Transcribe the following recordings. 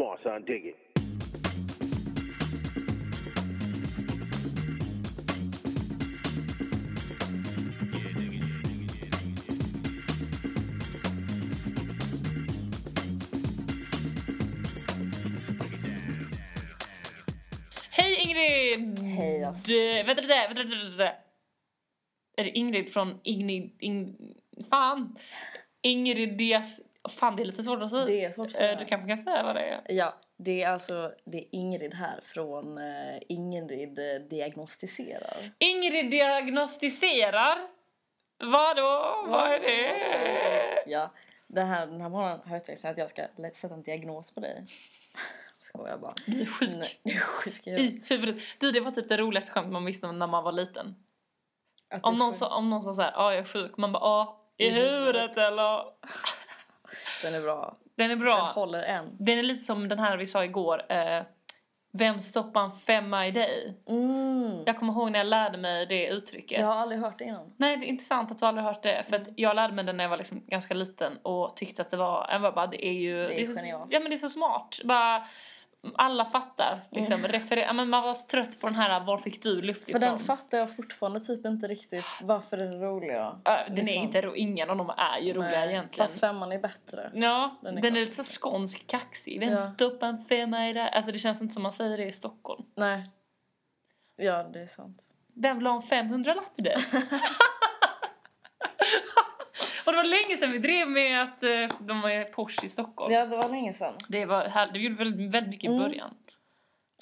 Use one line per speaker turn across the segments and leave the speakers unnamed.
Come on, son, dig it.
Hej Ingrid!
Hej, alltså.
Du, vänta lite, vänta lite, vänta lite. Är det Ingrid från Ingrid... Ing, fan! Ingrid Fan, det är lite svårt att säga.
Det är svårt att
Eh,
säga.
Du kanske kan säga vad det är?
Ja, det är alltså det är Ingrid här från uh, Ingrid eh, diagnostiserar.
Ingrid diagnostiserar. Vadå? Vad är det?
Ja, det här, den här morgonen har jag tänkt att jag ska sätta en diagnos på dig. Skojar bara.
Du är sjuk.
Nej, det är sjuk i
I
huvudet.
Du, det var typ det roligaste skämt man visste när man var liten.
Du
Om någon, sa, om någon sa såhär, ja jag är sjuk. Man bara, ja i
I huvudet.
huvudet eller?
Den är bra.
Den är
Den
bra.
håller än.
Den är lite som den här vi sa igår. Eh, vem stoppar en femma i dig?
Mm.
Jag kommer ihåg när jag lärde mig det uttrycket.
Jag har aldrig hört det innan.
Nej, det är intressant att du aldrig hört det. För
Mm.
att jag lärde mig det när jag var liksom ganska liten och tyckte att det var, jag bara, det är ju...
Det är
så,
genialt.
Ja men det är så smart. Bara, alla fattar liksom.
Mm.
Referer, men man var trött på den här, var fick du luft
För
ifrån?
den fattar jag fortfarande typ inte riktigt varför den är roliga.
Ja, den är
liksom.
inte ro, ingen av dem är ju roliga
Nej,
egentligen.
Fast femman är bättre.
Ja,
Den
den
är
är,
klart.
lite så skånsk kaxig. Vem
Ja.
stoppar en femma i det? Alltså det känns inte som man säger det i Stockholm.
Nej. Ja, det är sant.
Vem vill ha en 500-lapp i det? och det var länge sedan vi drev med att eh, de är Porsche i Stockholm.
Ja, det var länge sedan.
Det, var, här, det gjorde väldigt, väldigt mycket i
Mm.
början.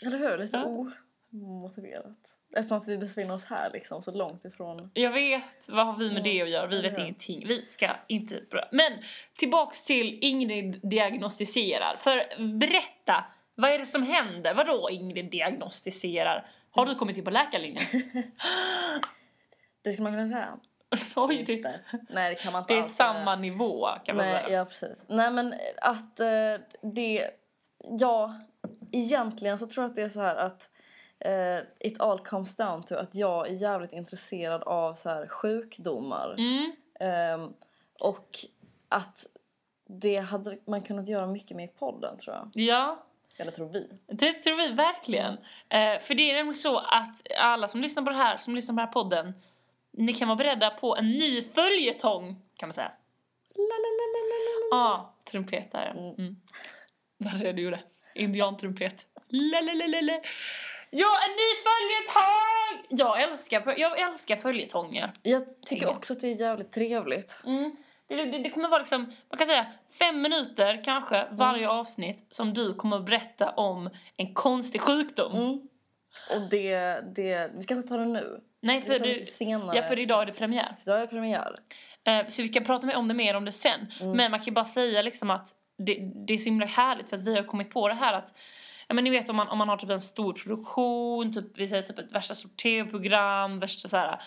Eller hur? Lite
Ja.
omotiverat. Eftersom att vi befinner oss här liksom, så långt ifrån.
Jag vet, vad har vi med
Mm.
det att göra? Vi vet
hur?
ingenting. Vi ska inte... bra- Men tillbaks till Ingrid diagnostiserar. För berätta, vad är det som händer? Vadå Ingrid diagnostiserar? Har du kommit in på läkarlinjen?
Det ska man kunna säga.
Oj, det,
Inte. Nej, det kan man inte
det är
alls
samma nivå kan man
Nej,
säga.
ja precis. Nej men att eh, det... Ja, egentligen så tror jag att det är så här att eh, it all comes down to att jag är jävligt intresserad av så här sjukdomar.
Mm.
Ehm, och att det hade man kunnat göra mycket med i podden tror jag.
Ja,
Eller tror vi.
det tror vi verkligen. Eh, för det är nämligen så att alla som lyssnar på det här, som lyssnar på den här podden, ni kan vara beredda på en ny följetong, kan man säga. Ja, trumpet där ja.
Mm.
Mm. Vad var det du gjorde? Indiantrumpet. Lalalala. Ja, en ny följetong! Jag älskar, jag älskar följetonger.
Jag tycker också att det är jävligt trevligt.
Mm. Det, det, det kommer vara liksom, man kan säga fem minuter kanske varje avsnitt som du kommer att berätta om en konstig sjukdom.
Mm. Och det, det, vi ska inte ta det nu.
Nej, för, du,
senare.
ja, för idag är det premiär.
För Idag är det premiär.
Eh, så vi kan prata om det mer om det sen.
Mm.
Men man kan ju bara säga liksom att det, det är så himla härligt för att vi har kommit på det här att Ja men ni vet om man, om man har typ en stor produktion, typ, vi säger typ ett värsta stort tv-program, värsta så här.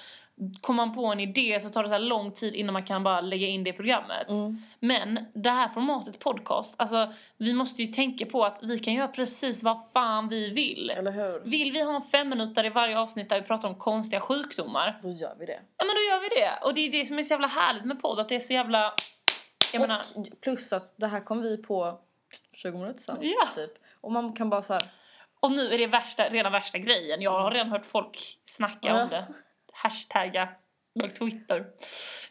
Kommer man på en idé så tar det så lång tid innan man kan bara lägga in det i programmet.
Mm.
Men det här formatet podcast, alltså vi måste ju tänka på att vi kan göra precis vad fan vi vill.
Eller hur?
Vill vi ha en fem minuter i varje avsnitt där vi pratar om konstiga sjukdomar,
Då gör vi det.
ja men då gör vi det. Och det är det som är så jävla härligt med podd, att det är så jävla... Jag menar,
Och plus att det här kom vi på 20 minuter sedan.
Ja.
Typ. Och man kan bara så här.
och nu är det värsta, redan värsta grejen. Jag har redan hört folk snacka
Ja.
om det. Hashtagga på Twitter.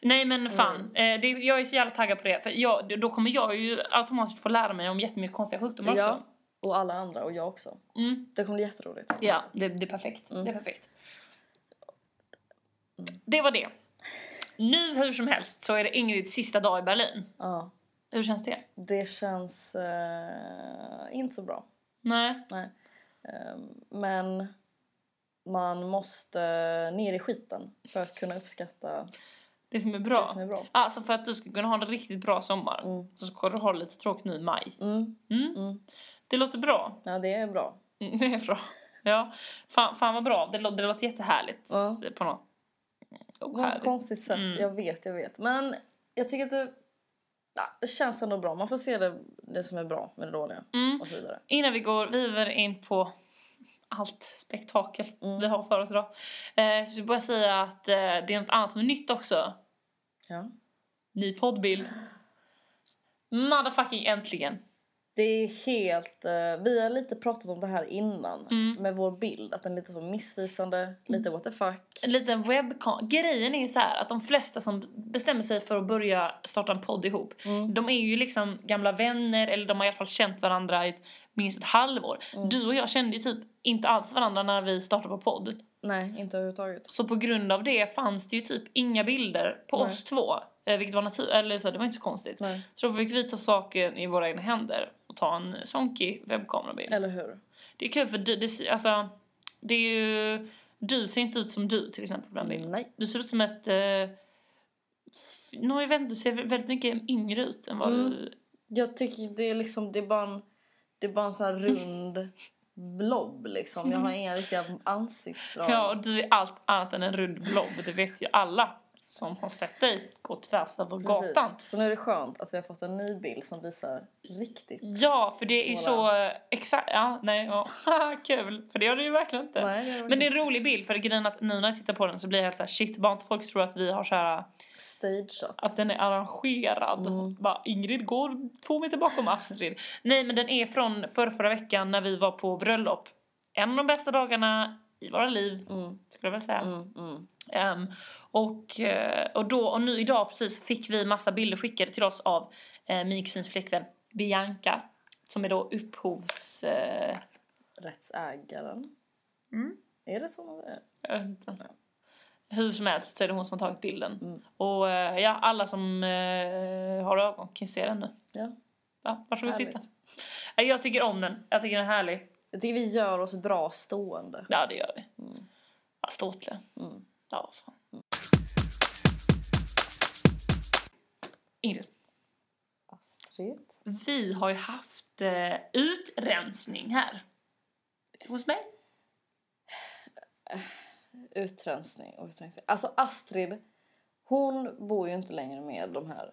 Nej men fan,
Mm.
det, jag är så jävla taggad på det. För jag, då kommer jag ju automatiskt få lära mig om jättemycket konstiga sjukdomar
Ja.
också.
Och alla andra och jag också.
Mm.
Det kommer bli jätteroligt.
Ja, det, det är perfekt.
Mm.
Det är perfekt. Det var det. Nu hur som helst så är det Ingrids sista dag i Berlin.
Ja.
Hur känns det?
Det känns eh, inte så bra.
Nej.
Nej. Ehm, men man måste ner i skiten för att kunna uppskatta
Det som är bra.
det som är bra.
Alltså för att du ska kunna ha en riktigt bra sommar
Mm.
så ska du ha lite tråkigt nu i maj.
Mm.
Mm.
Mm.
Det låter bra.
Ja, det är bra.
Mm, Det är bra. Ja, fan, fan vad bra. Det, lå- det låter jättehärligt
Ja.
på något
På ett
ohärligt.
konstigt sätt.
Mm.
Jag vet, jag vet. Men jag tycker att det, det känns ändå bra. Man får se det, det som är bra med det dåliga och så vidare.
Innan vi går vidare in på allt spektakel
Mm.
vi har för oss idag. Eh, så jag bara säga att eh, det är något annat som är nytt också.
Ja.
Ny poddbild. Motherfucking äntligen.
Det är helt... eh, vi har lite pratat om det här innan
Mm.
med vår bild. Att den är lite så missvisande, lite what the fuck.
En liten webbkam. Grejen är ju så här att de flesta som bestämmer sig för att börja starta en podd ihop,
Mm.
de är ju liksom gamla vänner eller de har i alla fall känt varandra i ett, minst ett halvår.
Mm.
Du och jag kände ju typ inte alls varandra när vi startade vår podd.
Nej, inte överhuvudtaget.
Så på grund av det fanns det ju typ inga bilder på
Nej.
oss två. eh, Vilket var naturligt, eller så, det var inte så konstigt.
Nej.
Så då fick vi ta saken i våra egna händer och ta en sonky webbkamerabild.
Eller hur?
Det är kul för du, det, alltså, det är ju, du ser inte ut som du till exempel på den bilden.
Nej.
Du ser ut som ett... Eh, nå, jag vet inte, du ser väldigt mycket yngre ut än vad
Mm.
du...
Jag tycker det är liksom, det är bara en, det är bara en sån här rund blob liksom. Jag har inga riktiga ansiktsdrag.
Ja, och du är allt annat än en rund blob. Det vet ju alla som har sett dig gå tvärs över
Precis.
gatan.
Så nu är det skönt att vi har fått en ny bild som visar riktigt.
Ja, för det är ju
Voilà.
så... eh, Exakt, ja, nej, ja. Kul, för det gör det ju verkligen inte.
Nej, det
Men det är en rolig bild, för grejen att nu när jag tittar på den så blir jag helt såhär shit, bara inte folk tror att vi har så här
stageat.
att den är arrangerad.
Mm.
Bara, Ingrid går två meter bakom Astrid. Nej, men den är från förra, förra veckan när vi var på bröllop. En av de bästa dagarna i våra liv,
Mm,
skulle jag väl säga.
mm, mm.
Ehm, och, eh, och, då, och nu idag precis fick vi massa bilder skickade till oss av eh, min kusins flickvän Bianca. Som är då upphovs... Eh,
Rättsägaren.
Mm.
Är det så?
jag vet inte. Hur som helst så är det hon som har tagit bilden.
Mm.
Och eh, ja, alla som eh, har ögon kan se den nu.
Ja.
Ja, varsågod
Härligt.
titta. Nej, Jag tycker om den. Jag tycker den är härlig.
Jag tycker vi gör oss bra stående.
Ja, det gör vi.
Mm.
Ja, ståtliga.
Mm.
Ja, fan. Ingrid,
Astrid.
vi har ju haft eh, utrensning här. Hos mig.
Utrensning och utrensning. Alltså Astrid, hon bor ju inte längre med de här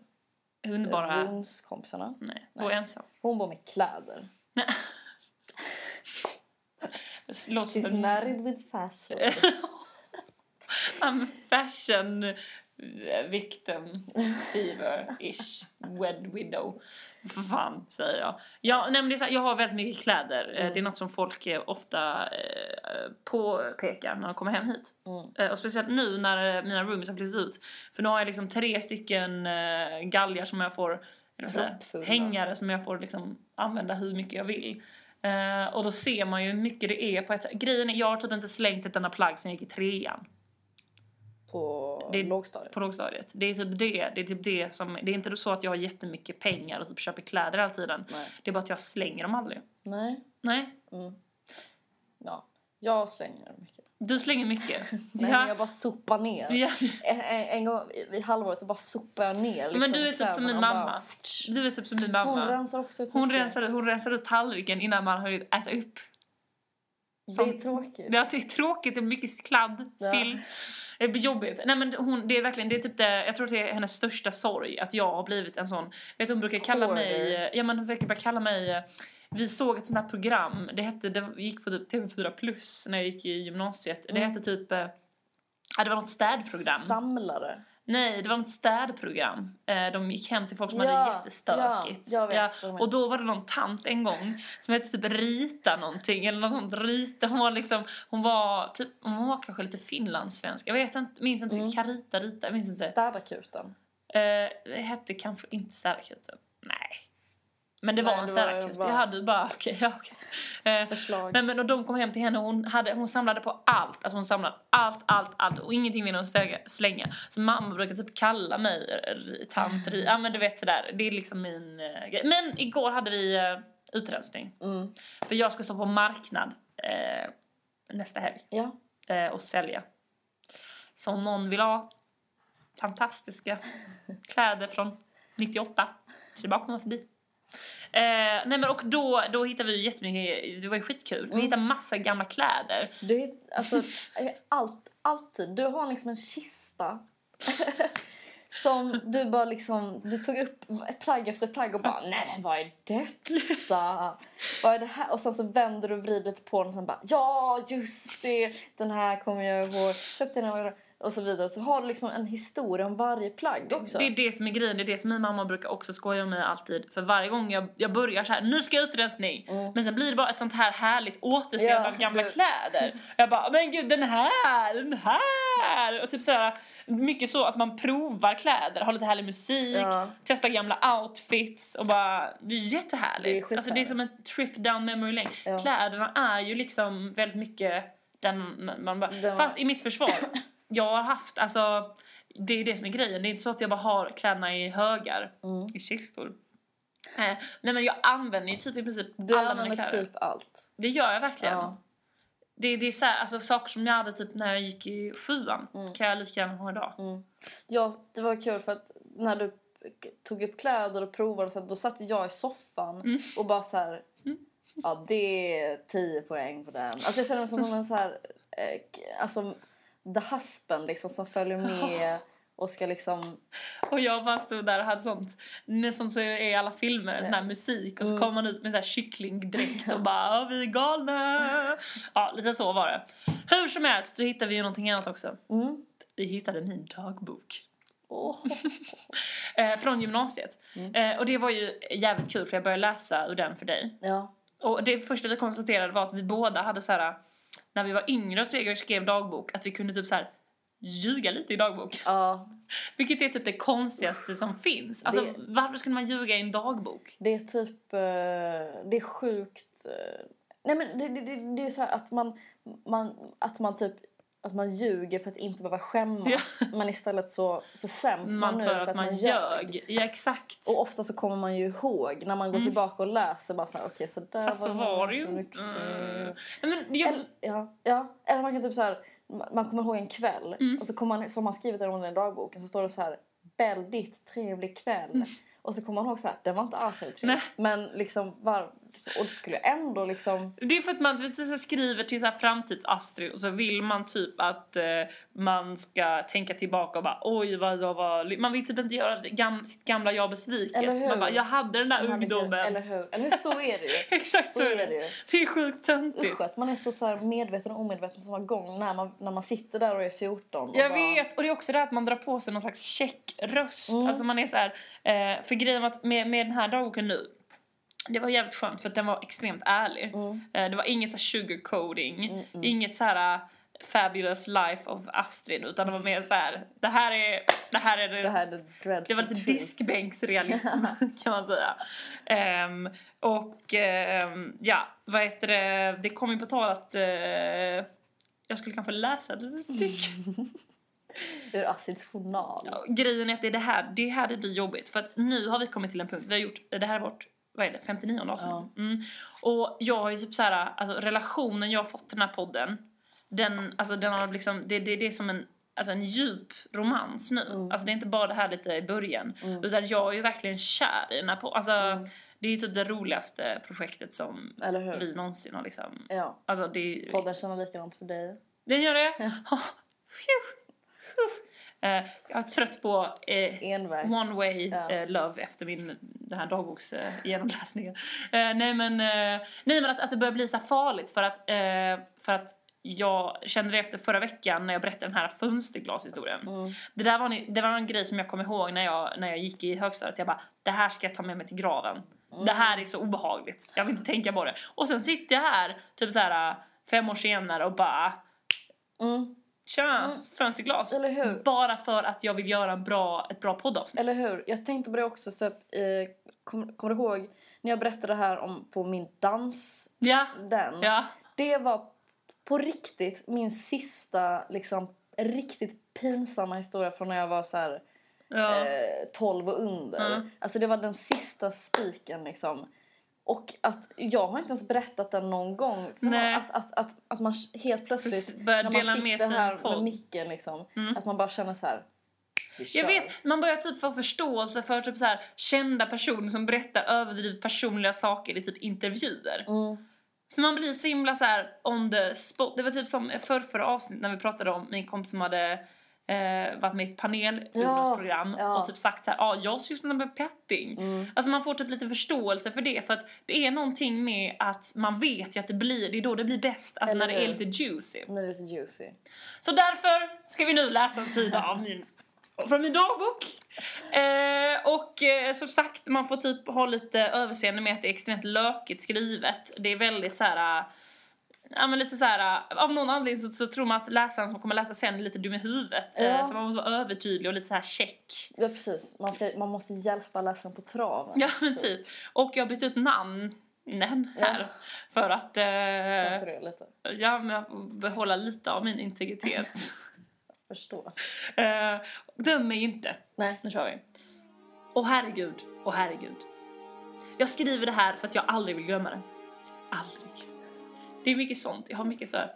Underbara...
rumskompisarna.
Nej, då är jag ensam.
Hon bor med kläder.
Låter som
She's
en-
married with fashion.
I'm fashion victim fever-ish wed widow. För fan, säger jag. Ja, nej, men det är så här, jag har väldigt mycket kläder. Eh,
Mm.
Det är något som folk eh, ofta eh, påpekar när de kommer hem hit.
Mm.
Eh, och speciellt nu när mina roomies har flyttat ut. För nu har jag liksom tre stycken eh, galgar som jag får, eller vad säger jag,
Proppfulla.
hängare som jag får liksom använda hur mycket jag vill. Eh, och då ser man ju hur mycket det är på ett Grejen är, jag har typ inte slängt ett enda plagg sen jag gick i trean
På
Det-
lågstadiet.
på lågstadiet. Det är typ det, det är typ det som, det är inte så att jag har jättemycket pengar och typ köper kläder hela tiden.
Nej.
Det är bara att jag slänger dem aldrig.
Nej.
Nej,
Mm. Ja. Jag slänger mycket.
Du slänger mycket.
Nej,
ja.
jag bara sopar ner.
ja.
En, en, gång i- halvåret så bara sopar jag ner liksom,
Men du är typ som min
och bara-
mamma. Du är typ som
Hon
mamma.
rensar också ut
Hon rensar, hon rensar ut tallriken innan man har hunnit äta upp.
Det är
som-
tråkigt.
Det är tråkigt, det är mycket kladd,
Ja.
spill. Det blir jobbigt. Nej men hon, det är verkligen, det är typ det, jag tror att det är hennes största sorg att jag har blivit en sån, vet du hon brukar kalla
Hoarder.
mig, ja men hon brukar bara kalla mig, eh, vi såg ett sånt här program, det hette, det gick på typ TV4 plus när jag gick i gymnasiet. Det
Mm.
hette typ, eh, ja det var något städprogram.
Samlare.
Nej, det var något städprogram. Eh, De gick hem till folk som
Ja,
hade jättestökigt.
ja, vet menar.
och då var det någon tant en gång som hette typ Rita någonting eller något sånt. Rita, hon var liksom, hon var typ, hon var kanske lite finlandssvensk. Jag vet inte, minns inte
Mm.
Carita, Rita, jag minns inte.
Städakuten.
Eh, det hette kanske inte städakuten. Nej. Men det var
Nej,
en städakut.
bara-
Jag hade bara, okej, ja okej. Eh,
Förslag.
Nej men och de kom hem till henne och hon, hade, hon samlade på allt. Alltså hon samlade allt, allt, allt och ingenting ville hon slänga. Så mamma brukar typ kalla mig tant. Ja men du vet sådär, det är liksom min uh, grej. Men igår hade vi uh, utrensning.
Mm.
För jag ska stå på marknad eh, nästa helg
Ja.
och sälja. Så om någon vill ha fantastiska kläder från 98 så det är bara att komma förbi. Eh, nej men och då, då hittade vi jättemycket, det var ju skitkul. Vi
Mm.
hittade massa gamla kläder.
Du, alltså, allt, alltid. Du har liksom en kista. Som du bara liksom, du tog upp plagg efter plagg och bara nej men vad är detta? vad är det här? Och sen så vänder du och vrider lite på den och sen bara ja just det, den här kommer jag ihåg. Köpte den här, och så vidare så har du liksom en historia om varje plagg också.
Det är det som är grejen, det är det som min mamma brukar också skoja med mig alltid. För varje gång jag, jag börjar så här, nu ska jag utrensning.
Mm.
Men sen blir det bara ett sånt här härligt återseende
Ja,
av gamla
du-
kläder. Jag bara, men gud den här, den här. Och typ så här, mycket så att man provar kläder, har lite härlig musik,
Ja.
testar gamla outfits och bara, det är jättehärligt.
Det är
alltså det är som en trip down memory lane.
Ja.
Kläderna är ju liksom väldigt mycket den man, man bara,
Den-
fast i mitt försvar, jag har haft, alltså det är det som är grejen. Det är inte så att jag bara har kläderna i högar,
Mm.
i kistor. Eh, nej men jag använder ju typ i princip
Du
alla mina kläder.
typ allt.
Det gör jag verkligen.
Ja.
Det, det är så här, alltså, saker som jag hade typ när jag gick i sjuan
Mm.
kan jag lika gärna ha idag.
Mm. Ja, det var kul för att när du tog upp kläder och provade så då satt jag i soffan
Mm.
och bara så här.
Mm.
Ja, det är 10 poäng på den. Alltså jag känner mig som, som en så här, eh, alltså the husband liksom som följer med och ska liksom,
Och jag bara stod där och hade sånt, nästan så är i alla filmer, sån här musik och så
Mm.
kommer man ut med så här kycklingdräkt och bara "Ja, vi är galna. Ja, lite så var det. Hur som helst så hittade vi ju någonting annat också.
mm.
Vi hittade min dagbok. Eh, från gymnasiet.
Mm.
Eh, och det var ju jävligt kul för jag började läsa ur den för dig.
Ja.
Och det första vi konstaterade var att vi båda hade så här när vi var yngre och skrev, skrev dagbok, att vi kunde typ så här ljuga lite i dagbok.
ja,
Vilket är typ det konstigaste som finns. Alltså
Det-
varför skulle man ljuga i en dagbok?
det är typ, eh, det är sjukt. eh, nej men det, det, det, är så här att man, man, att man typ att man ljuger för att inte behöva skämmas men istället så, så skäms man,
Man
nu
för att man ljög. Ja exakt.
Och ofta så kommer man ju ihåg när man går
Mm.
tillbaka och läser bara såhär okej så där
Fast så var det ju Mm. Men jag,
Eller, ja, ja, eller man kan typ så här man kommer ihåg en kväll
Mm.
och så kommer man, som man skrivit det under i dagboken så står det så här väldigt trevlig kväll. Och så kommer man ihåg så här, den var inte alls så trevlig.
Mm.
Men liksom, var, och då skulle jag ändå liksom...
det är för att man skriver till så här framtids-Astrid och så vill man typ att eh, man ska tänka tillbaka och bara oj vad jag var... Man vill typ inte göra gam, sitt gamla jag besviket.
Eller hur?
Man bara jag hade den där
Eller
ungdomen.
hur? Eller hur? Så är det ju.
Exakt så,
Så
är det.
det ju.
Det är sjukt töntigt.
Usch att man är så, så medveten och omedveten samma gång när man, när man sitter där och är 14. Och
Jag
bara,
vet, och det är också det att man drar på sig någon slags checkröst.
Mm.
Alltså man är så här, eh, för grejen med, med den här dagboken nu, det var jävligt skönt för att den var extremt ärlig.
Mm,
Eh, det var inget så här sugarcoating,
mm, mm.
inget så här uh, fabulous life of Astrid utan det var mer så här, det här är, det här är det,
Det här är
det var lite
truth.
diskbänksrealism kan man säga. Ehm, och ehm, ja, vad heter det, det kom ju på tal att eh, jag skulle kanske läsa ett litet stycke.
Ur Astrids journal.
Ja, grejen är att det är det här, det här det blir jobbigt för att nu har vi kommit till en punkt, vi har gjort, det här är vårt, vad är det, 59 avsnitt.
Ja.
Mm. Och jag har ju typ så här, alltså relationen jag har fått till den här podden, den, alltså den har liksom, det, det, det är som en, alltså en djup romans nu.
Mm.
Alltså det är inte bara det här lite i början,
Mm.
utan jag är ju verkligen kär i den här podden. Alltså
Mm.
det är ju typ det roligaste projektet som vi någonsin har liksom,
Ja.
alltså det är
Podden känner likadant för dig.
Den gör det?
Ja.
Eh, jag är trött på eh. One way
Ja.
eh, love efter min den här dagboks eh, nej men, nej men att, att det börjar bli så farligt för att, för att jag kände det efter förra veckan när jag berättade den här fönsterglashistorien.
Mm.
Det där var, en- det var en grej som jag kom ihåg när jag, när jag gick i högstadiet. Jag bara, det här ska jag ta med mig till graven. Det här är så obehagligt. Jag vill inte tänka på det. Och sen sitter jag här, typ så här fem år senare och bara,
Mm.
Tja,
Mm.
fönsterglas.
Eller hur?
Bara för att jag vill göra en bra, ett bra poddavsnitt.
Eller hur? Jag tänkte på det också. Så, eh, kom, kommer du ihåg när jag berättade det här om på min dans?
Ja,
Den.
ja.
Det var på riktigt min sista liksom riktigt pinsamma historia från när jag var så här
ja.
eh, 12 och under.
Mm.
Alltså det var den sista spiken liksom. Och att jag har inte ens berättat den någon gång. Att, att, att, att man helt plötsligt
Börjar
när man
dela med
sitter
sig
här
podd.
med micken liksom.
Mm.
Att man bara känner så här.
Jag vet, man börjar typ få förståelse för typ så här, kända personer som berättar överdrivet personliga saker i typ intervjuer.
Mm.
För man blir så himla så här on the spot. Det var typ som förra, förra avsnitt när vi pratade om min kompis som hade eh, varit med i ett panel
Ja, ja.
och typ sagt så här, ja jag sysslar med petting.
Mm.
Alltså man får typ lite förståelse för det för att det är någonting med att man vet ju att det blir, det är då det blir bäst, alltså
Eller
när det är lite juicy.
Nu är det lite juicy.
Så därför ska vi nu läsa en sida av min, från min dagbok. Eh, och eh, som sagt, man får typ ha lite överseende med att det är extremt lökigt skrivet. Det är väldigt så här. Eh, Ja men lite så här, eh, av någon anledning så, så tror man att läsaren som kommer läsa sen är lite dum i huvudet. Eh,
Ja.
så man måste vara övertydlig och lite så här check.
Ja precis, man, ska, man måste hjälpa läsaren på traven.
Ja men typ. Och jag har bytt ut namn här
Ja.
för att eh,
lite.
ja, men behålla lite av min integritet.
Förstå.
eh, döm mig inte.
Nej.
Nu kör vi. Åh herregud, åh herregud. Jag skriver det här för att jag aldrig vill glömma det. Aldrig. Det är mycket sånt, jag har mycket så här.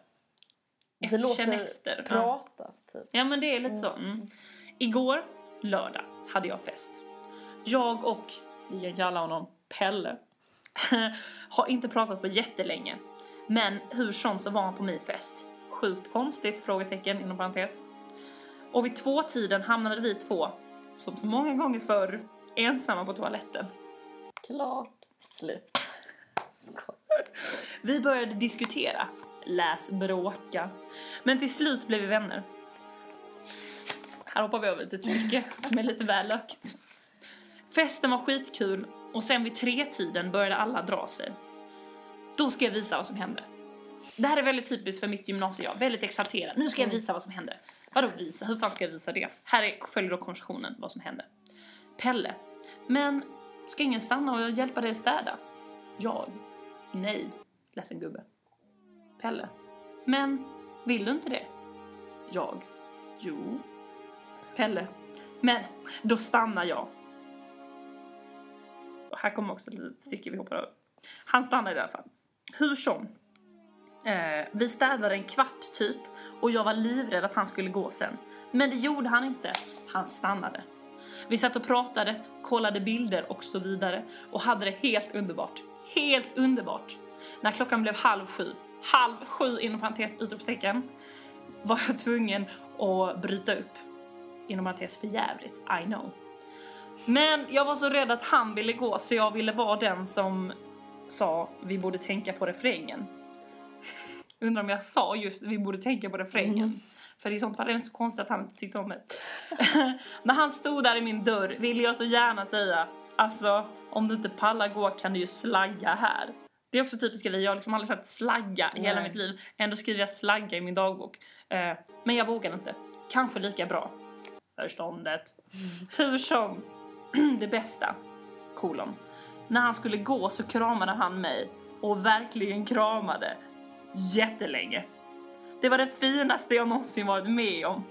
Det låter
efter. Ja.
prata typ.
ja men det är lite så. Mm. Igår, lördag, hade jag fest. Jag och, vi kan kalla honom Pelle, har inte pratat på jättelänge. Men hur som så var han på min fest. Sjukt konstigt? Frågetecken inom parentes. Och vid tvåtiden hamnade vi två, som så många gånger förr, ensamma på toaletten.
Klart. Slut.
Vi började diskutera, läs bråka. Men till slut blev vi vänner. Här hoppar vi över ett stycke som är lite väl lökt. Festen var skitkul och sen vid tretiden började alla dra sig. Då ska jag visa vad som hände. Det här är väldigt typiskt för mitt gymnasium, jag väldigt exalterad. Nu ska jag visa vad som hände. Vadå visa? Hur fan ska jag visa det? Här är, följer då konversationen vad som hände. Pelle. Men ska ingen stanna och hjälpa dig att städa? Jag. Nej, ledsen gubbe. Pelle. Men vill du inte det? Jag. Jo. Pelle. Men då stannar jag. Och här kommer också ett litet stycke vi hoppar över. Han stannar i alla fall. Hur som. Eh, vi städade en kvart typ och jag var livrädd att han skulle gå sen. Men det gjorde han inte. Han stannade. Vi satt och pratade, kollade bilder och så vidare och hade det helt underbart. Helt underbart. När klockan blev halv sju, halv sju inom parentes utropstecken, var jag tvungen att bryta upp. Inom parentes för jävligt, I know. Men jag var så rädd att han ville gå så jag ville vara den som sa vi borde tänka på refrängen. Undrar om jag sa just vi borde tänka på refrängen.
Mm.
För i sånt fall är det inte så konstigt att han inte tyckte om mig. När han stod där i min dörr ville jag så gärna säga Alltså, om du inte pallar gå kan du ju slagga här. Det är också typiskt grej, jag har liksom aldrig sagt slagga i hela mitt liv. Ändå skriver jag slagga i min dagbok. Eh, men jag vågar inte. Kanske lika bra. Förståndet. Hur som, det bästa, kolon. När han skulle gå så kramade han mig och verkligen kramade jättelänge. Det var det finaste jag någonsin varit med om.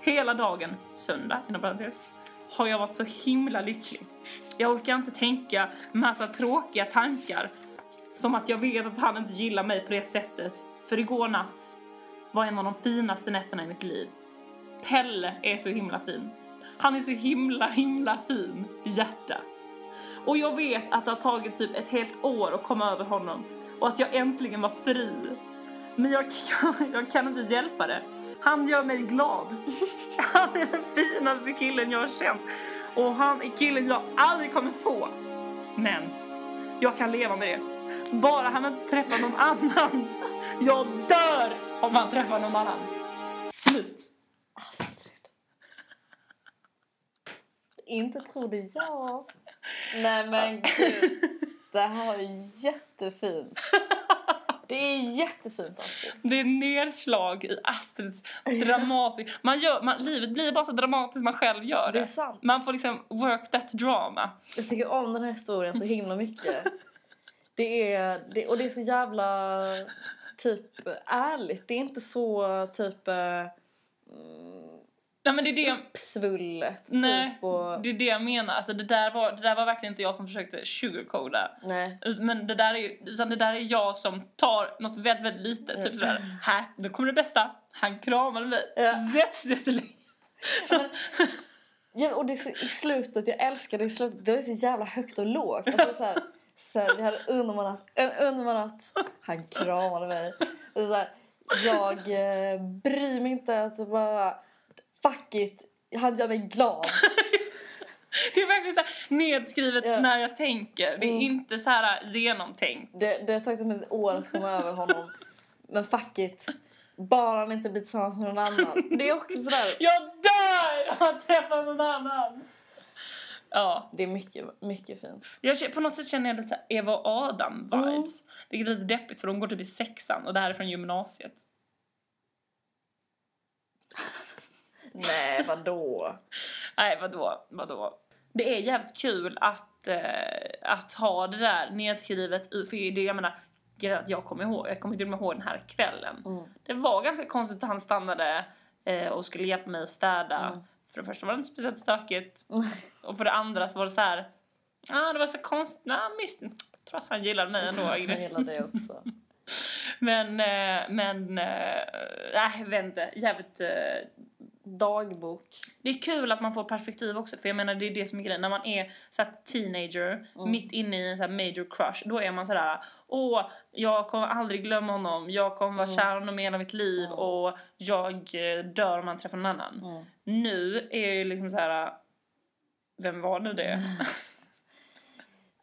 Hela dagen, söndag inom parentes, har jag varit så himla lycklig. Jag orkar inte tänka massa tråkiga tankar som att jag vet att han inte gillar mig på det sättet. För igår natt var en av de finaste nätterna i mitt liv. Pelle är så himla fin. Han är så himla, himla fin hjärta. Och jag vet att det har tagit typ ett helt år att komma över honom och att jag äntligen var fri. Men jag, jag kan inte hjälpa det. Han gör mig glad. Han är den finaste killen jag har känt. Och han är killen jag aldrig kommer få. Men jag kan leva med det. Bara han inte träffar någon annan. Jag dör om han träffar någon annan. Slut.
Astrid. Inte trodde jag. Nej men gud. Det här var jättefint. Det är jättefint Astrid.
Det är nedslag i Astrids dramatik. Man gör, man, livet blir bara så dramatiskt man själv gör
Det är sant.
Man får liksom work that drama.
Jag tycker om den här historien så himla mycket. Det är, det, och det är så jävla typ ärligt. Det är inte så typ eh, mm,
Nej men det är det,
uppsvullet.
Nej,
Typ, och,
det är det jag menar. Alltså det, där var, det där var verkligen inte jag som försökte sugarcoda.
nej.
Men det där är utan det där är jag som tar något väldigt, väldigt litet. Typ sådär, här, nu kommer det bästa. Han kramade mig
Ja.
jätte- jättelänge. Så,
Ja, och det är så, i slutet, jag älskar det i slutet. Det är så jävla högt och lågt. Alltså, så här, så här, vi hade natt, en underbar natt. Han kramade mig. Och så här, jag eh, bryr mig inte att bara... fuck it, han gör mig glad.
Det är verkligen så här nedskrivet
Ja.
när jag tänker. Det är
Mm.
inte så här genomtänkt.
Det, det har tagit mig ett år att komma över honom. Men fuck it. Bara han inte blir tillsammans med någon annan. Det är också sådär.
Jag dör av att träffa någon annan! Ja,
Det är mycket, mycket fint.
jag, på något sätt känner jag lite så här Eva och Adam-vibes. Vilket är lite deppigt för de går typ i sexan och det här är från gymnasiet.
Nej, vadå?
Nej, vadå, vadå? Det är jävligt kul att, eh, att ha det där nedskrivet för det, jag menar, att jag kommer ihåg, jag kommer till och med ihåg den här kvällen.
Mm.
Det var ganska konstigt att han stannade eh, och skulle hjälpa mig att städa.
Mm.
För det första var det inte speciellt stökigt. Och för det andra så var det så här. Ah, det var så konstigt. Nej, mysigt. Jag tror att han gillade mig ändå.
Jag gillar det också.
Men, eh, men, eh, nej, jag vet inte. Jävligt...
Dagbok.
det är kul att man får perspektiv också, för jag menar det är det som är grejen. När man är så teenager, mitt inne i en så major crush, då är man sådär Åh, jag kommer aldrig glömma honom, jag kommer vara
Mm.
kär honom hela mitt liv
Mm.
och jag eh, dör om han träffar någon annan.
Mm.
Nu är jag ju liksom så här. Vem var nu det?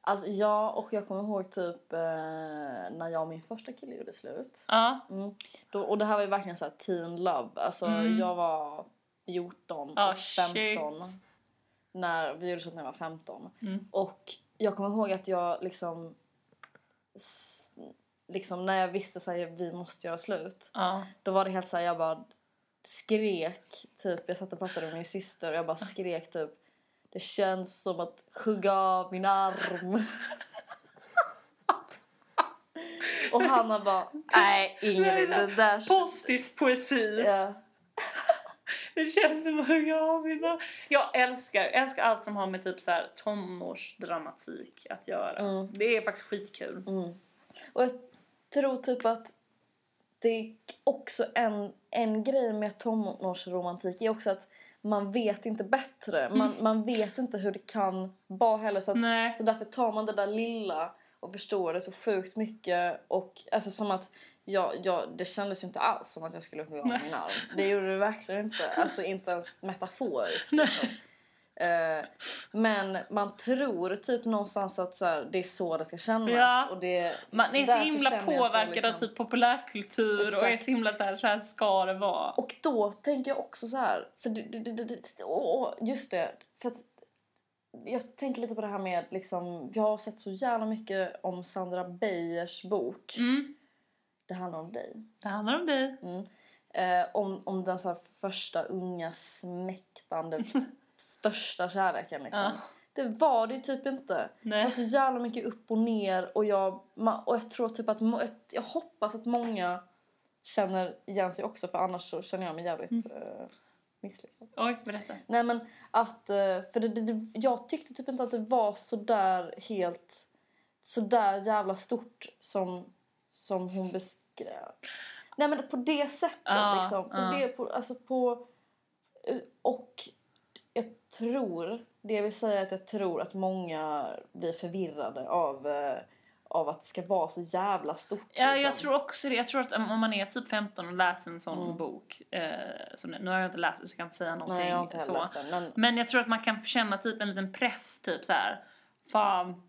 Alltså ja, och jag kommer ihåg typ eh, när jag och min första kille gjorde slut.
ja,
Mm. Då, och det här var ju verkligen så här teen love. Alltså
Mm.
jag var 14,
Ah,
och 15.
shit.
När vi gjorde slut när jag var 15.
Mm.
Och jag kommer ihåg att jag liksom... Liksom när jag visste att vi måste göra slut.
ja.
Då var det helt så här, jag bara skrek. Typ, jag satt och pratade med min syster och jag bara skrek typ. Det känns som att hugga av min arm. och Hanna bara, nej Ingrid, det där...
Postispoesi.
Ja.
Det känns som att hugga av mina... Jag älskar, jag älskar allt som har med typ så här tonårsdramatik att göra.
Mm.
Det är faktiskt skitkul.
Mm. Och jag tror typ att det är också en, en grej med tonårsromantik är också att man vet inte bättre. Man, man vet inte hur det kan vara heller. Så, att, så därför tar man det där lilla och förstår det så sjukt mycket. Och alltså som att jag, jag, det kändes ju inte alls som att jag skulle hugga av min arm. Det gjorde det verkligen inte. Alltså inte ens metaforiskt. Liksom. Eh, men man tror typ någonstans att så här, det är så det ska kännas.
Ja.
Och det,
Man är så himla
så
påverkad av
liksom-
typ populärkultur och är så himla så här, så här ska det vara.
Och då tänker jag också så här, för det, det, det, det, åh, just det, för att jag tänker lite på det här med liksom, jag har sett så jävla mycket om Sandra Beijers bok.
Mm.
Det handlar om dig.
Det handlar om dig.
Mm. Eh, om, om den så första unga smäktande största kärleken liksom.
Ja.
Det var det ju typ inte. Det var
Nej.
så jävla mycket upp och ner och jag, och jag tror typ att, jag hoppas att många känner igen sig också för annars så känner jag mig jävligt
Mm.
eh, misslyckad.
Oj, berätta.
Nej men att, eh, för det, det, jag tyckte typ inte att det var så där helt, så där jävla stort som, som hon beskrev. Nej men på det sättet
Ja,
liksom. På
ja.
det, på, alltså på, eh, och tror, det jag vill säga är att jag tror att många blir förvirrade av, eh, av att det ska vara så jävla stort.
Ja,
liksom.
jag tror också det. Jag tror att om man är typ 15 och läser en sån
Mm.
bok. Eh, så nu nu har jag inte läst det så jag kan inte säga någonting.
Nej jag har inte
så.
läst den. Men,
Men jag tror att man kan känna typ en liten press, typ så här. Fan,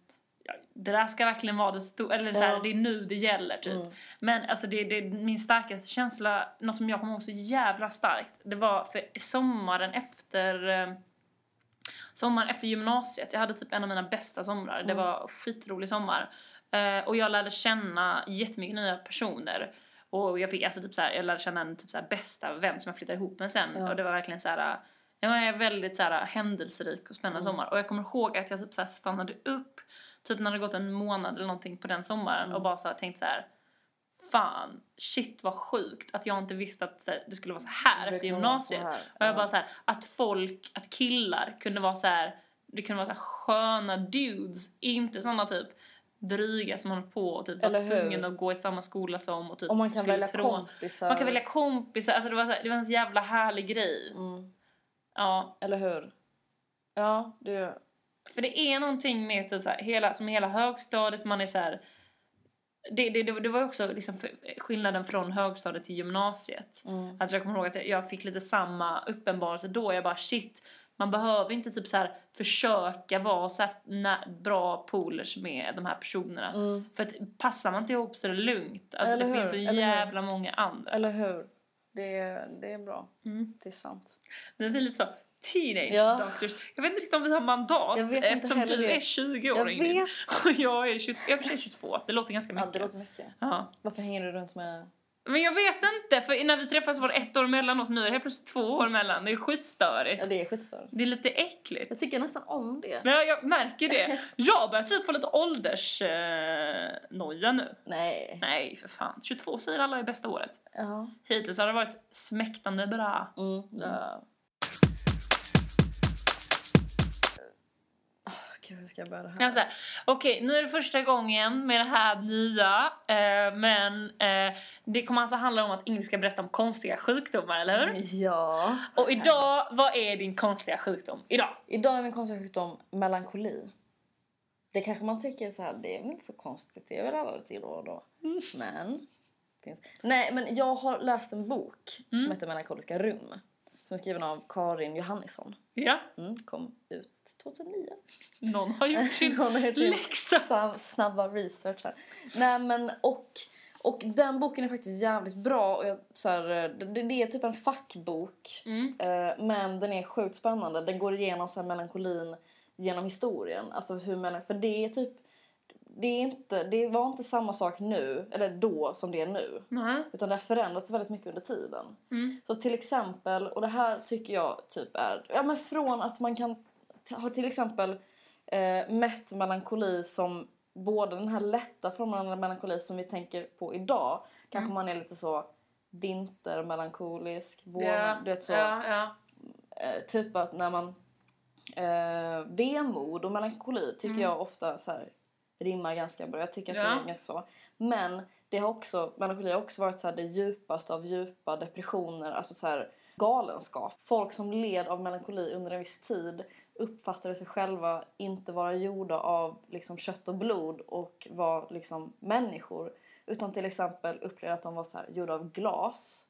det där ska verkligen vara det stora, eller så här,
Ja.
det är nu det gäller typ.
Mm.
Men alltså det, det, min starkaste känsla, något som jag kommer ihåg så jävla starkt, det var för sommaren efter eh, Sommaren efter gymnasiet, jag hade typ en av mina bästa somrar. Det
Mm.
var skitrolig sommar. Eh, och jag lärde känna jättemycket nya personer. Och jag fick alltså typ så här, jag lärde känna en typ så här bästa vän som jag flyttade ihop med sen.
Ja.
Och det var verkligen så här. Det var en väldigt så här händelserik och spännande
Mm.
sommar. Och jag kommer ihåg att jag typ så här stannade upp, typ när det gått en månad eller någonting på den sommaren
Mm.
och bara tänkte så här. Fan, shit vad sjukt att jag inte visste att det skulle vara så här
det
efter gymnasiet.
här.
Och jag
Ja.
bara så här, att folk, att killar kunde vara så här, det kunde vara så här sköna dudes, inte såna typ dryga som håller på och typ
Eller
var tvungen att gå i samma skola som och typ
Och man kan välja
tro-
kompisar.
Man kan välja kompisar, alltså det var, så här, det var en så jävla härlig grej.
Mm.
Ja,
Eller hur? Ja, det...
för det är någonting med typ så här, hela, som hela högstadiet, man är så här det, det, det, var också liksom skillnaden från högstadiet till gymnasiet.
Mm.
Att jag kommer ihåg att jag fick lite samma uppenbarelse då. Jag bara shit, man behöver inte typ så här försöka vara så bra polers med de här personerna.
Mm.
För att passar man inte ihop så är det lugnt. Alltså
Eller
det
hur?
finns så
Eller hur?
jävla många andra.
Eller hur? Det, är- det är bra.
Mm.
Det är sant.
Nu är vi lite så teenage
Ja.
doctors. Jag vet inte riktigt om vi har mandat eftersom du
det.
är 20 år Ingrid.
vet.
Och jag är 20, jag är för sig 22. Det låter ganska
Ja,
mycket.
det låter mycket.
Ja.
Varför hänger du runt med...
Men jag vet inte, för när vi träffades var det ett år mellan oss. Nu är det helt plötsligt två år mellan. Det är skitstörigt.
Ja, det är skitstörigt.
Det är lite äckligt.
Jag tycker nästan om det.
Men jag, jag märker det. Jag börjar typ få lite åldersnoja eh, nu.
Nej.
Nej, för fan. 22 säger alla är bästa året.
Ja.
Hittills har det varit smäktande bra.
Mm. ja. Gud, hur ska jag börja det här?
Säger, okej nu är det första gången med det här nya, eh, men eh, det kommer alltså handla om att Ingrid ska berätta om konstiga sjukdomar, eller hur?
Ja.
Och idag, vad är din konstiga sjukdom? Idag?
Idag är min konstiga sjukdom melankoli. Det kanske man tycker så här, det är väl inte så konstigt, det är väl alla lite då och då. Men, finns. Nej men jag har läst en bok
Mm.
som heter Melankoliska rum. Som är skriven av Karin Johannisson.
Ja,
Mm, kom ut 2009.
någon har gjort sin
Hon har gjort
läxa.
snabba research här. Nej men och, och den boken är faktiskt jävligt bra. Och jag, så här, det, det är typ en fackbok.
Mm.
Eh, men den är sjukt spännande. Den går igenom så här melankolin genom historien. Alltså hur melan- för det är typ det, är inte, det var inte samma sak nu, eller då, som det är nu.
Nej.
Utan det har förändrats väldigt mycket under tiden.
Mm.
Så till exempel, och det här tycker jag typ är, ja men från att man kan t- ha till exempel eh, mätt melankoli som både den här lätta formen av melankoli som vi tänker på idag, kanske
Mm.
man är lite så vintermelankolisk, vår,
Ja,
du vet så,
ja, ja.
eh, typ att när man eh, vemod och melankoli tycker
Mm.
jag ofta så här, rimmar ganska bra. Jag tycker att det är ganska så. Men det har också, melankoli har också varit så här, det djupaste av djupa depressioner, alltså så här, galenskap. Folk som led av melankoli under en viss tid uppfattade sig själva inte vara gjorda av liksom, kött och blod och var liksom människor. Utan till exempel upplevde att de var så här, gjorda av glas.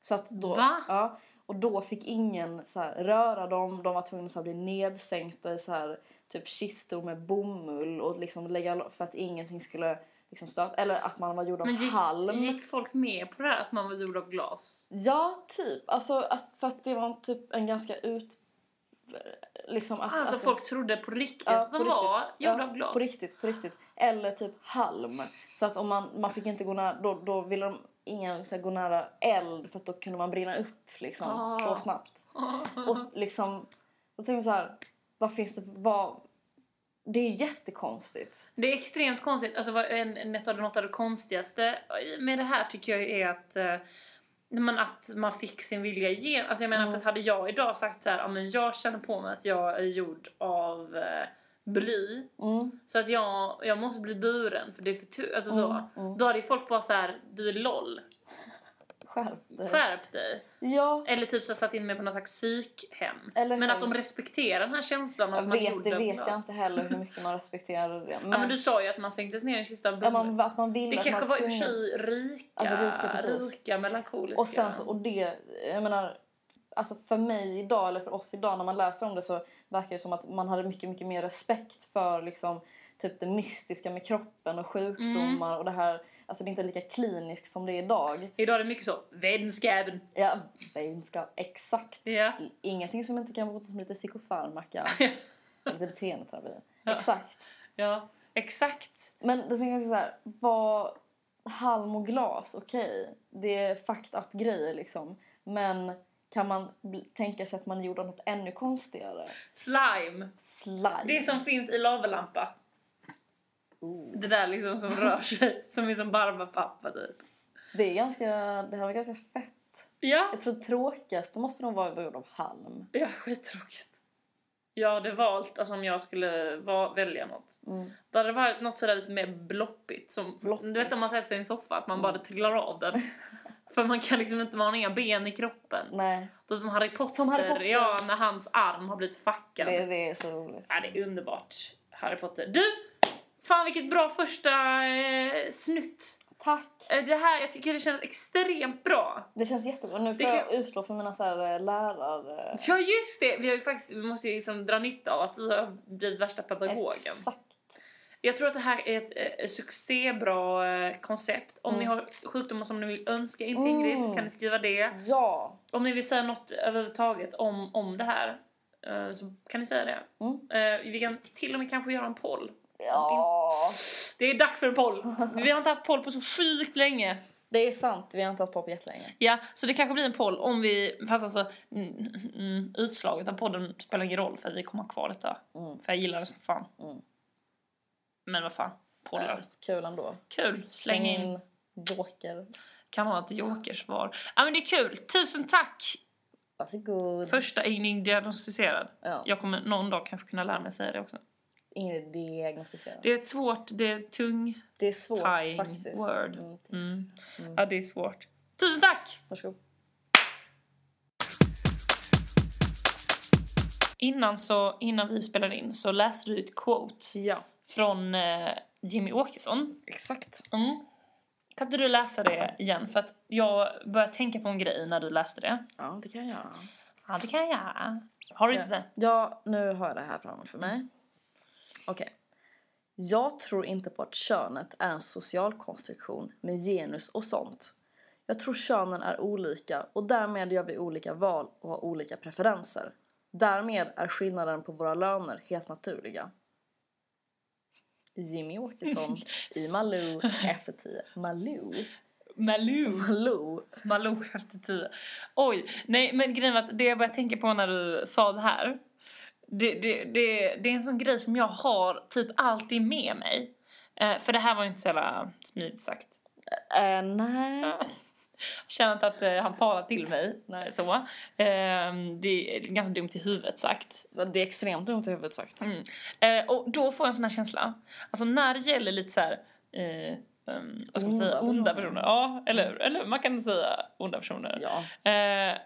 Så att då,
Va?
Ja, och då fick ingen så här, röra dem. De var tvungna att bli nedsänkta i så här, typ kistor med bomull och liksom lägga för att ingenting skulle liksom stöta. Eller att man var gjord av
Men gick,
halm.
gick folk med på det här att man var gjord av glas?
Ja, typ. Alltså för att det var typ en ganska ut... Liksom att,
Alltså
att
folk trodde på riktigt
Ja,
att de
på
var
riktigt.
gjorda
Ja,
av glas?
På riktigt, på riktigt. Eller typ halm. Så att om man, man fick inte gå nära, då, då ville de ingen så här, gå nära eld för att då kunde man brinna upp liksom
Ah.
så snabbt. Och liksom, då tänkte jag så här, vad finns det, vad, det är jättekonstigt.
Det är extremt konstigt. Alltså, en, en, något av det konstigaste med det här tycker jag är att, man, att man fick sin vilja igenom. Alltså, jag menar,
Mm.
för att hade jag idag sagt så här, ja, men jag känner på mig att jag är gjord av eh, bly.
Mm,
Så att jag, jag måste bli buren för det är för tu- alltså så.
Mm, mm.
Då hade folk bara så här, du är LOL.
Skärp dig.
Skärp dig.
Ja,
Eller typ så satt in mig på något slags psykhem.
Eller
men att de respekterar den här känslan av att man
vet, det vet
bra.
jag inte heller hur mycket man respekterade det. Men,
Ja men du sa ju att man sänktes ner i en kista
ja, man, att man ville
Det
att
kanske
man
var i och för sig rika,
rika,
rika, melankoliska.
Och sen så, och det, jag menar, alltså för mig idag, eller för oss idag när man läser om det så verkar det som att man hade mycket, mycket mer respekt för liksom typ det mystiska med kroppen och sjukdomar
Mm.
och det här, alltså det är inte lika kliniskt som det är idag.
Idag är det mycket så, vänskapen.
Ja, vetenskap, exakt.
Ja.
Ingenting som inte kan botas med lite psykofarmaka, lite beteendeterapi.
Ja.
Exakt.
ja, exakt.
Men det tänker jag så här, vad halm och glas, okej, det är fucked up grejer liksom. Men kan man tänka sig att man gjorde något ännu konstigare?
Slime.
Slime.
Det som finns i lavalampa.
Oh.
Det där liksom som rör sig, som är som barbapappa typ.
Det är ganska, det här var ganska fett.
Ja,
Jag tror tråkigast, det måste nog vara gjord av halm.
ja skittråkigt. Jag hade valt, alltså om jag skulle va- välja något.
Mm.
Då hade det varit något sådär lite mer bloppigt. Som,
Bloppigt.
Du vet om man sätter sig i en soffa, att man bara trillar av den. För man kan liksom inte, man har inga ben i kroppen.
Nej,
Då som Harry Potter,
Som Harry Potter.
ja när hans arm har blivit fackad.
det, det är så roligt.
Ja, det är underbart. Harry Potter. Du! Fan vilket bra första eh, snutt.
Tack!
Eh, Det här, jag tycker det känns extremt bra.
Det känns jättebra. Nu får
Det
jag utlopp för mina så här, eh, lärare...
Ja just det! Vi, har ju faktiskt, vi måste ju liksom dra nytta av att du har blivit värsta pedagogen.
Exakt.
Jag tror att det här är ett eh, succébra eh, koncept. Om
Mm.
ni har sjukdomar som ni vill önska in till Ingrid så
Mm.
kan ni skriva det.
Ja!
Om ni vill säga något överhuvudtaget om, om det här eh, så kan ni säga det.
Mm.
Eh, vi kan till och med kanske göra en poll.
Ja!
Det är dags för en poll! Vi har inte haft poll på så sjukt länge.
Det är sant, vi har inte haft på på jättelänge.
Ja, så det kanske blir en poll om vi... Fast alltså, mm, mm, utslaget av podden spelar ingen roll för att vi kommer ha kvar detta.
Mm.
För jag gillar det som fan.
Mm.
Men vad fan, pollar.
Ja, kul ändå.
Kul, släng in.
Joker.
Kan ha ett jokersvar. Ja men det är kul, tusen tack!
Varsågod.
Första Ingrid diagnostiserad.
Ja.
Jag kommer någon dag kanske kunna lära mig säga det också.
Ingen diagnostiserad.
Det är ett svårt, det är tung.
Det är svårt
Tying
faktiskt.
word.
Mm.
Mm.
Mm.
Ja det är svårt. Tusen tack!
Varsågod.
Innan, så, innan vi spelade in så läste du ett quote
Ja,
från eh, Jimmy Åkesson.
exakt.
Mm. Kan inte du läsa det igen? För att jag började tänka på en grej när du läste det.
Ja, det kan jag.
Ja, det kan jag. Har du inte det?
Ja, nu har jag det här framför mig. Okej. Jag tror inte på att könet är en social konstruktion med genus och sånt. Jag tror könen är olika och därmed gör vi olika val och har olika preferenser. Därmed är skillnaden på våra löner helt naturliga. Jimmy Åkesson i Malou efter 10. Malou?
Malou.
Malou?
Malou efter tio. Oj, nej men grejen var att det jag började tänka på när du sa det här. Det, det, det, det är en sån grej som jag har typ alltid med mig. Eh, för det här var ju inte så jävla smidigt sagt.
Äh, nej.
Jag känner inte att eh, han talar till mig.
Nej.
Så. Eh, det är ganska dumt i huvudet sagt.
Det är extremt dumt i huvudet sagt.
Mm. Eh, och då får jag en sån här känsla. Alltså när det gäller lite så här, um, vad ska man
Onda
säga, onda
personer.
personer. Ja, eller hur? Eller man kan säga onda personer.
Ja.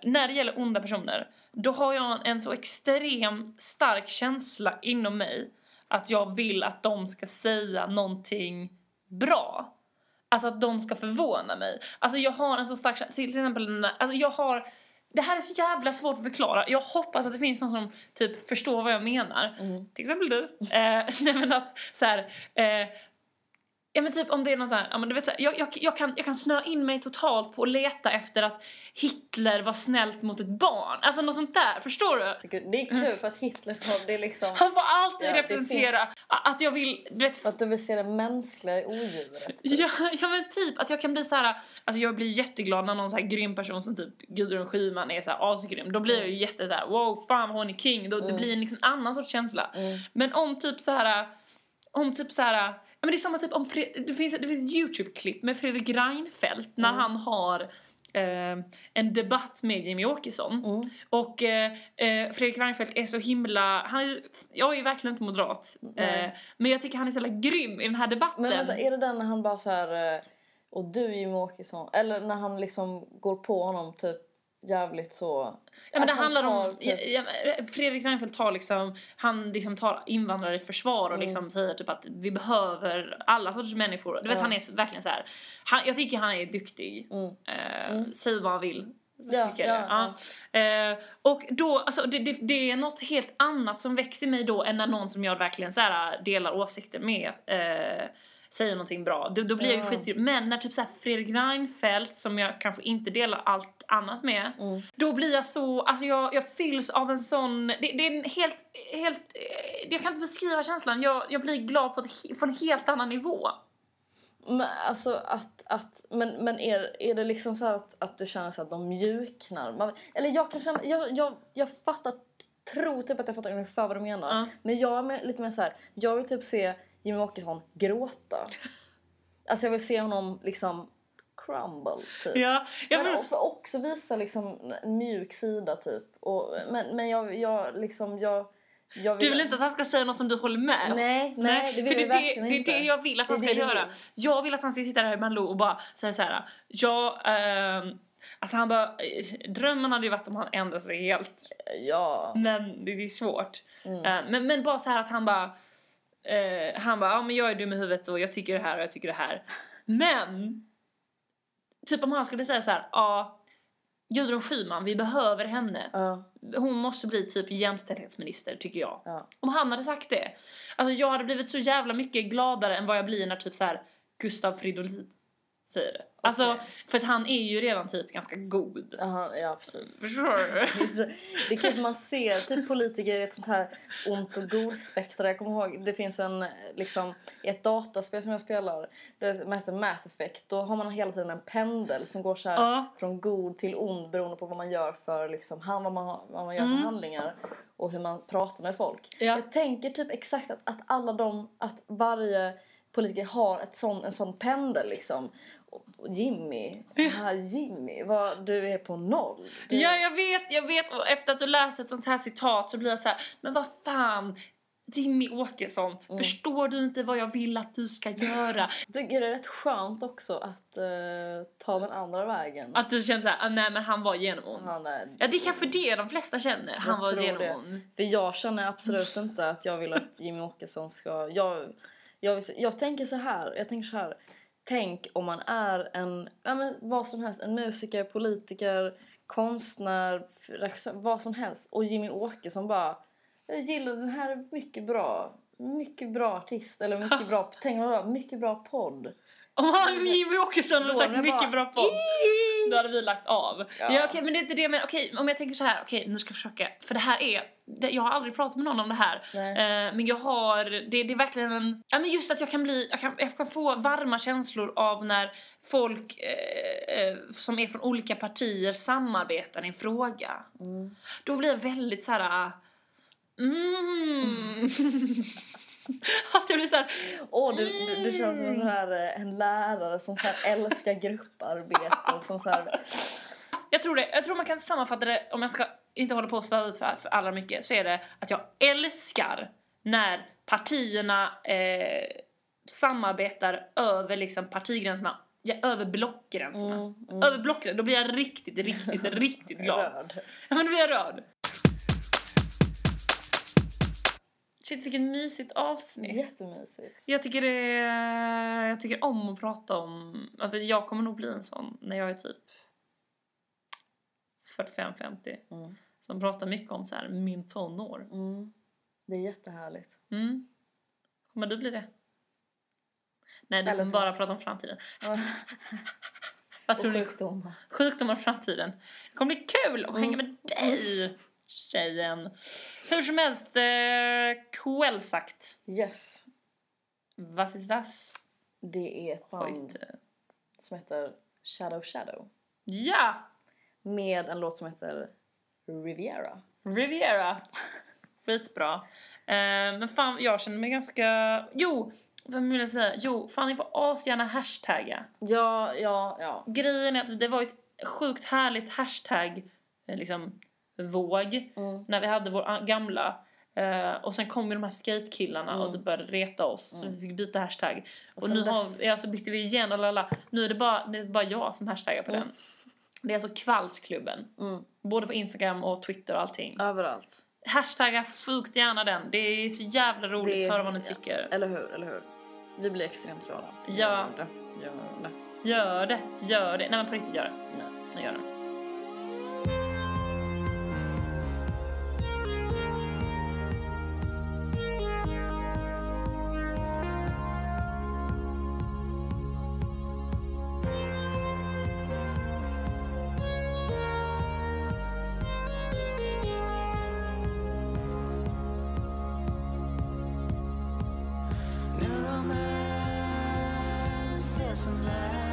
När det gäller onda personer, då har jag en så extrem stark känsla inom mig att jag vill att de ska säga någonting bra. Alltså att de ska förvåna mig. Alltså jag har en så stark känsla, till exempel alltså jag har det här är så jävla svårt att förklara. Jag hoppas att det finns någon som typ förstår vad jag menar.
Mm.
Till exempel du. Eh, nej men att så här, eh, Ja men typ om det är någon så här, ja men du vet så här, jag, jag, jag, kan, jag kan snöa in mig totalt på att leta efter att Hitler var snällt mot ett barn. Alltså något sånt där, förstår du?
Det är kul för att Hitler får, det är liksom...
Han får alltid
Ja, det
representera att jag vill, du vet,
Att du vill se det mänskliga i odjuret. typ.
Ja, ja men typ att jag kan bli så här. Alltså jag blir jätteglad när någon så här grym person som typ Gudrun Schyman är så här asgrym. Då blir jag ju jätte så här: wow fan hon är king. Då, Det
Mm.
blir en liksom annan sorts känsla.
Mm.
Men om typ så här om typ så här men det är samma typ om Fre- det finns det finns Youtube-klipp med Fredrik Reinfeldt när
Mm.
han har eh, en debatt med Jimmy Åkesson.
Mm.
Och eh, Fredrik Reinfeldt är så himla, han är, jag är ju verkligen inte moderat. Men jag tycker han är så jävla grym i den här debatten.
Men vänta, är det den när han bara så här... Och du Jimmie Åkesson. Eller när han liksom går på honom typ jävligt så...
Ja, men det handlar
tar
om,
typ-
ja, ja, Fredrik Reinfeldt tar liksom, han liksom tar invandrare i försvar och
Mm.
liksom säger typ att vi behöver alla sorters människor. Du vet
Ja.
han är verkligen så här. Han, jag tycker han är duktig.
Mm.
Eh,
Mm.
Säg vad han vill.
Ja, ja,
det. Ja. Eh, och då, alltså det, det, det är något helt annat som växer i mig då än när någon som jag verkligen så här, delar åsikter med eh, säger någonting bra. Då, då blir jag ju
Ja.
skitgrym. Men när typ så Fredrik Reinfeldt som jag kanske inte delar allt annat med
Mm.
då blir jag så, alltså jag, jag fylls av en sån, det, det är en helt, helt, eh, jag kan inte beskriva känslan, jag, jag blir glad på, ett, på en helt annan nivå.
Men alltså att, att men, men är, är det liksom så att, att du känner så att de mjuknar? Man, eller jag kan känna, jag, jag, jag fattar, tror typ att jag fattar ungefär vad du menar.
Ja.
Men jag är lite mer så här, jag vill typ se Jimmie Åkesson gråta. alltså jag vill se honom liksom crumble typ.
Ja, jag
Men
får,
för också visa liksom en mjuk sida typ. Och, men, men jag, jag liksom, jag... jag
du vill inte att han ska säga något som du håller med om?
Nej, nej, det vill
för
jag
det,
verkligen
det, det
inte.
är det jag vill att han
Det
ska
det
göra.
vill.
Jag vill att han ska sitta där i Malou och bara säga så här. Ja, ehm, alltså han bara, eh, drömmen hade ju varit om han ändrade sig helt.
Ja.
Men det är svårt.
Mm.
Eh, men, men bara så här att han bara Eh, han bara, ja men jag är dum i huvudet och jag tycker det här och jag tycker det här. Men, typ om han skulle säga så här, ja, Gudrun Schyman, vi behöver henne.
Ja,
Hon måste bli typ jämställdhetsminister tycker jag.
ja.
Om han hade sagt det. Alltså jag hade blivit så jävla mycket gladare än vad jag blir när typ så här Gustav Fridolin säger det. Alltså,
Okej.
för att han är ju redan typ ganska god.
Aha, ja, precis.
Förstår du?
Det för man ser typ politiker i ett sånt här ont och god-spektra. Jag kommer ihåg, det finns en, liksom, i ett dataspel som jag spelar, det mest en Mass Effect, då har man hela tiden en pendel som går så här
Ja.
från god till ond beroende på vad man gör för, liksom, han, vad, man, vad man gör
Mm.
för handlingar och hur man pratar med folk.
Ja.
Jag tänker typ exakt att, att alla de, att varje politiker har ett sån, en sån pendel liksom. Jimmy, ja. Jimmy, vad, du är på noll. Du,
Ja, jag vet, jag vet. Och efter att du läser ett sånt här citat så blir jag så här, men vad fan, Jimmy Åkesson,
Mm.
förstår du inte vad jag vill att du ska göra?
Jag tycker det är rätt skönt också att eh, ta den andra vägen.
Att du känner så här, ah, nej men han var genomond.
Han är,
Ja, det är kanske det de flesta känner. Han var genomond.
För jag känner absolut inte att jag vill att Jimmy Åkesson ska... Jag, jag, vill, jag tänker så här, jag tänker så här. Tänk om man är en, ja men vad som helst, en musiker, politiker, konstnär, regissör, vad som helst. Och Jimmy Åkesson bara, jag gillar den här är mycket bra. Mycket bra artist, eller mycket bra, tänk vad bra, mycket bra podd.
Om han Jimmy Åkesson hade sagt mycket
bara,
bra podd, då hade vi lagt av. Ja,
Ja.
okej, men det är inte det men okej, om jag tänker så här, okej, nu ska jag försöka, för det här är, det, jag har aldrig pratat med någon om det här, eh, men jag har, det, det är verkligen en, ja men just att jag kan bli, jag kan, jag kan få varma känslor av när folk eh, eh, som är från olika partier samarbetar i en fråga.
Mm.
Då blir jag väldigt så här. Mm. alltså jag blir så här,
Åh, du, du, du känns som en, sån här, eh, en lärare som så här älskar grupparbete. Som så här,
Jag tror det. Jag tror man kan sammanfatta det, om jag ska inte hålla på och sväva ut för, för allra mycket, så är det att jag älskar när partierna eh, samarbetar över liksom partigränserna, ja, över blockgränserna.
mm, mm,
Över blockgränserna, då blir jag riktigt, riktigt, riktigt glad.
röd.
Ja men då blir jag röd. Shit vilket mysigt avsnitt.
Jättemysigt.
Jag tycker det är, jag tycker om att prata om, alltså jag kommer nog bli en sån när jag är typ 45-50
Mm.
som pratar mycket om så här min tonår.
Mm. Det är jättehärligt.
Mm. Kommer du bli det? Nej, du kommer bara prata om framtiden. Vad tror
Och
du?
sjukdomar.
Sjukdomar och framtiden. Det kommer bli kul att hänga med dig, tjejen. Hur som helst, eh, kvällsakt.
Yes.
Vad är das?
Det är ett band
Heute.
som heter Shadow Shadow.
Ja!
Med en låt som heter Riviera.
Riviera. Skitbra. Eh, men fan, jag känner mig ganska... Jo, vad vill jag säga? Jo, fan ni får asgärna hashtagga.
Ja, ja, ja.
Grejen är att det var ett sjukt härligt hashtag, eh, liksom, våg,
Mm.
när vi hade vår gamla. Eh, och sen kom ju de här skatekillarna och
Mm.
typ började reta oss, så vi fick byta hashtag. Och,
sen
nu
dess-
har, ja, så bytte vi igen och lala. Nu är det bara, det är bara jag som hashtaggar på
Mm.
den. Det är alltså Kvalsklubben.
Mm.
Både på Instagram och Twitter och allting.
Överallt.
Hashtagga sjukt gärna den. Det är så jävla roligt att höra vad ni tycker.
Eller hur, eller hur? Vi blir extremt glada.
Ja.
Gör det. Gör det.
Gör det, gör det. Nej men på riktigt gör det.
Nej.
Nu gör det.
Some learned.